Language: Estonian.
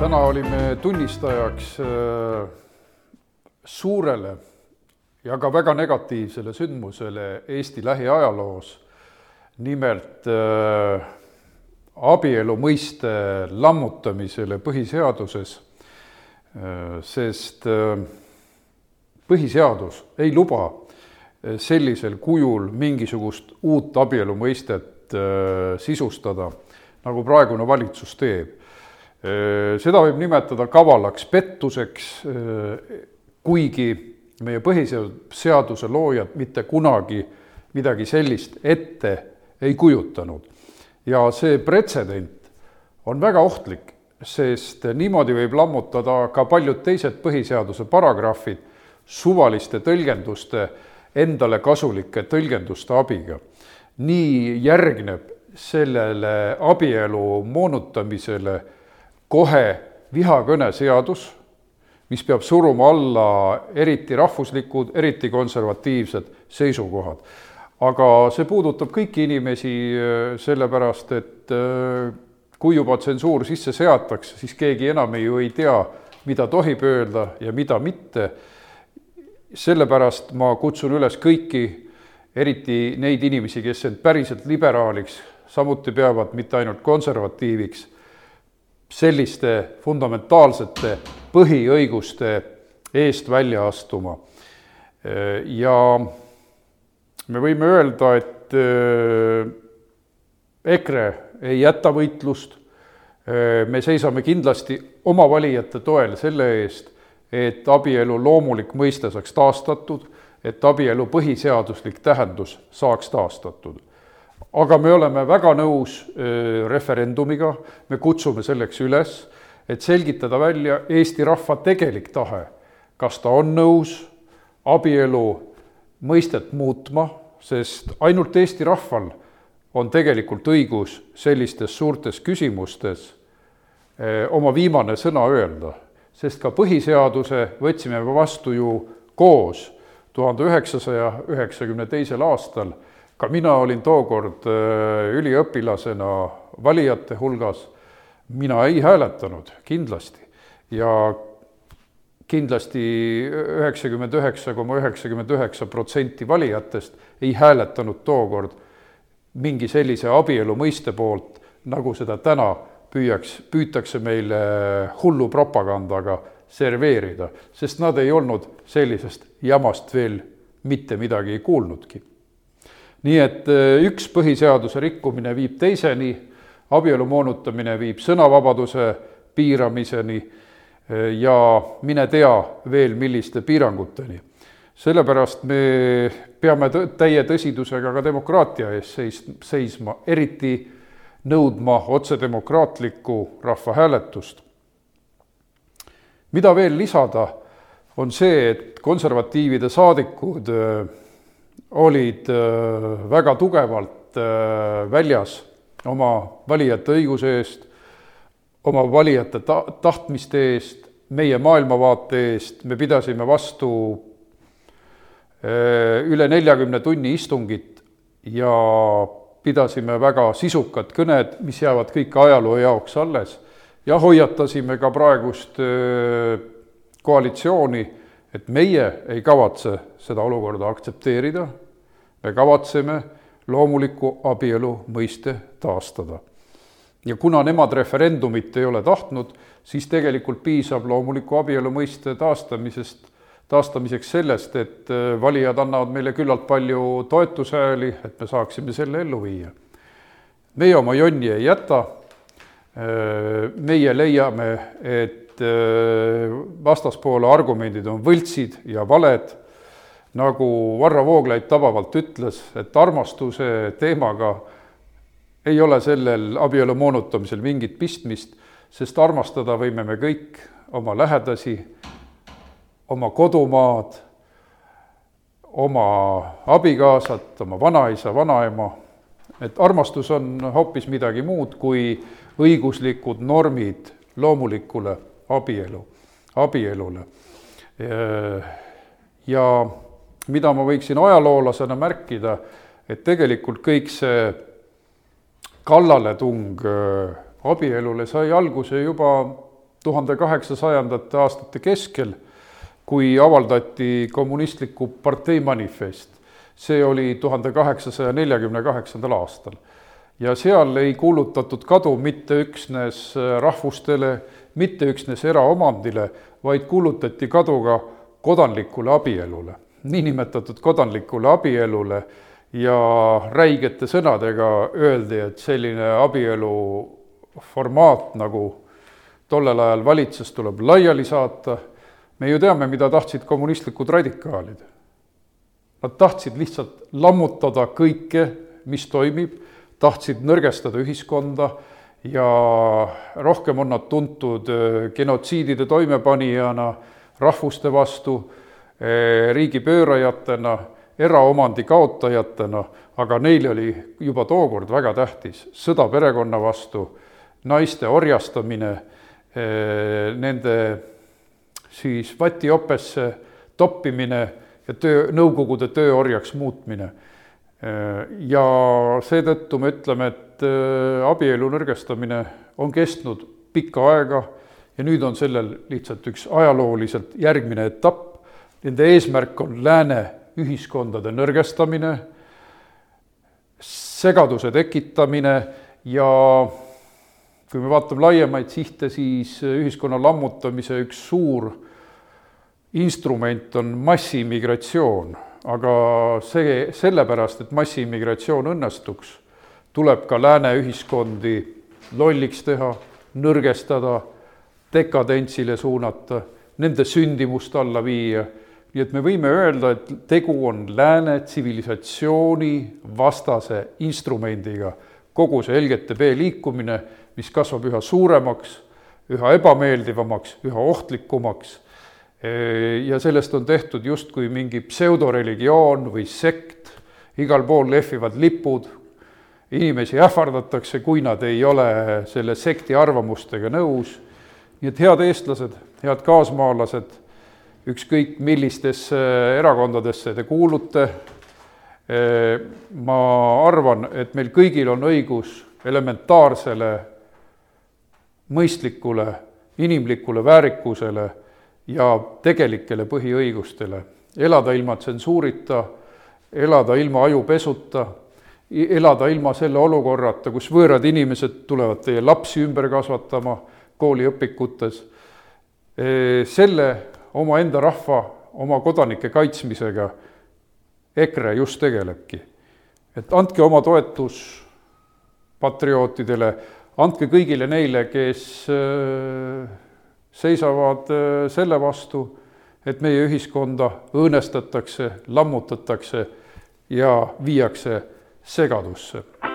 täna olime tunnistajaks äh, suurele ja ka väga negatiivsele sündmusele Eesti lähiajaloos. nimelt äh, abielu mõiste lammutamisele põhiseaduses, äh, sest põhiseadus ei luba sellisel kujul mingisugust uut abielu mõistet sisustada, nagu praegune valitsus teeb seda võib nimetada kavalaks pettuseks, kuigi meie põhiseaduse loojad mitte kunagi midagi sellist ette ei kujutanud. ja see pretsedent on väga ohtlik, sest niimoodi võib lammutada ka paljud teised põhiseaduse paragrahvid suvaliste tõlgenduste, endale kasulike tõlgenduste abiga. nii järgneb sellele abielu moonutamisele kohe vihakõneseadus, mis peab suruma alla eriti rahvuslikud, eriti konservatiivsed seisukohad. aga see puudutab kõiki inimesi, sellepärast et äh, kui juba tsensuur sisse seatakse, siis keegi enam ju ei tea, mida tohib öelda ja mida mitte. sellepärast ma kutsun üles kõiki, eriti neid inimesi, kes end päriselt liberaaliks samuti peavad, mitte ainult konservatiiviks selliste fundamentaalsete põhiõiguste eest välja astuma. ja me võime öelda, et äh, EKRE ei jäta võitlust, äh, me seisame kindlasti oma valijate toel selle eest, et abielu loomulik mõiste saaks taastatud, et abielu põhiseaduslik tähendus saaks taastatud aga me oleme väga nõus referendumiga, me kutsume selleks üles, et selgitada välja Eesti rahva tegelik tahe, kas ta on nõus abielu mõistet muutma, sest ainult Eesti rahval on tegelikult õigus sellistes suurtes küsimustes oma viimane sõna öelda, sest ka põhiseaduse võtsime vastu ju koos tuhande üheksasaja üheksakümne teisel aastal ka mina olin tookord äh, üliõpilasena valijate hulgas, mina ei hääletanud kindlasti. Ja kindlasti üheksakümmend üheksa koma üheksakümmend üheksa protsenti valijatest ei hääletanud tookord mingi sellise abielu mõiste poolt, nagu seda täna püüaks, püütakse meile hullu propagandaga serveerida, sest nad ei olnud sellisest jamast veel mitte midagi kuulnudki nii et äh, üks põhiseaduse rikkumine viib teiseni, abielu moonutamine viib sõnavabaduse piiramiseni äh, ja mine tea veel, milliste piiranguteni. sellepärast me peame täie tõsidusega ka demokraatia ees seis-, seisma, eriti nõudma otsedemokraatlikku rahvahääletust. mida veel lisada, on see, et konservatiivide saadikud äh, olid äh, väga tugevalt äh, väljas oma valijate õiguse eest, oma valijate ta-, tahtmiste eest, meie maailmavaate eest, me pidasime vastu äh, üle neljakümne tunni istungit ja pidasime väga sisukad kõned, mis jäävad kõik ajaloo jaoks alles. Ja hoiatasime ka praegust koalitsiooni et meie ei kavatse seda olukorda aktsepteerida, me kavatseme loomuliku abielu mõiste taastada. ja kuna nemad referendumit ei ole tahtnud, siis tegelikult piisab loomuliku abielu mõiste taastamisest, taastamiseks sellest, et äh, valijad annavad meile küllalt palju toetushääli, et me saaksime selle ellu viia. meie oma jonni ei jäta, äh, meie leiame, et Äh, vastaspoole argumendid on võltsid ja valed, nagu Varro Vooglaid tabavalt ütles, et armastuse teemaga ei ole sellel abielu moonutamisel mingit pistmist, sest armastada võime me kõik oma lähedasi, oma kodumaad, oma abikaasat, oma vanaisa, vanaema, et armastus on hoopis midagi muud kui õiguslikud normid loomulikule abielu, abielule. ja mida ma võiksin ajaloolasena märkida, et tegelikult kõik see kallaletung äh, abielule sai alguse juba tuhande kaheksasajandate aastate keskel, kui avaldati kommunistliku partei manifest. see oli tuhande kaheksasaja neljakümne kaheksandal aastal. Ja seal ei kuulutatud kadu mitte üksnes rahvustele, mitte üksnes eraomandile, vaid kuulutati kadu ka kodanlikule abielule, niinimetatud kodanlikule abielule ja räigete sõnadega öeldi, et selline abielu formaat, nagu tollel ajal valitses, tuleb laiali saata. me ju teame, mida tahtsid kommunistlikud radikaalid. Nad tahtsid lihtsalt lammutada kõike, mis toimib, tahtsid nõrgestada ühiskonda ja rohkem on nad tuntud äh, genotsiidide toimepanijana rahvuste vastu, äh, riigipöörajatena, eraomandi kaotajatena, aga neile oli juba tookord väga tähtis sõda perekonna vastu naiste orjastamine, eh, nende siis vatiopesse toppimine ja töö, Nõukogude tööorjaks muutmine. Eh, ja seetõttu me ütleme, et eh, abielu nõrgestamine on kestnud pikka aega ja nüüd on sellel lihtsalt üks ajalooliselt järgmine etapp. Nende eesmärk on lääne ühiskondade nõrgestamine, segaduse tekitamine ja kui me vaatame laiemaid sihte, siis ühiskonna lammutamise üks suur instrument on massiimmigratsioon, aga see, sellepärast, et massiimmigratsioon õnnestuks, tuleb ka lääne ühiskondi lolliks teha, nõrgestada, dekadentsile suunata, nende sündimust alla viia. nii et me võime öelda, et tegu on lääne tsivilisatsiooni vastase instrumendiga, kogu see LGTB liikumine mis kasvab üha suuremaks, üha ebameeldivamaks, üha ohtlikumaks. Ja sellest on tehtud justkui mingi pseudoreligioon või sekt, igal pool lehvivad lipud, inimesi ähvardatakse, kui nad ei ole selle sekti arvamustega nõus. nii et head eestlased, head kaasmaalased, ükskõik millistesse erakondadesse te kuulute, ma arvan, et meil kõigil on õigus elementaarsele mõistlikule, inimlikule väärikusele ja tegelikele põhiõigustele. elada ilma tsensuurita, elada ilma ajupesuta, elada ilma selle olukorrata, kus võõrad inimesed tulevad teie lapsi ümber kasvatama kooliõpikutes. selle omaenda rahva, oma kodanike kaitsmisega EKRE just tegelebki. et andke oma toetus patriootidele andke kõigile neile, kes seisavad äh, selle vastu, et meie ühiskonda õõnestatakse, lammutatakse ja viiakse segadusse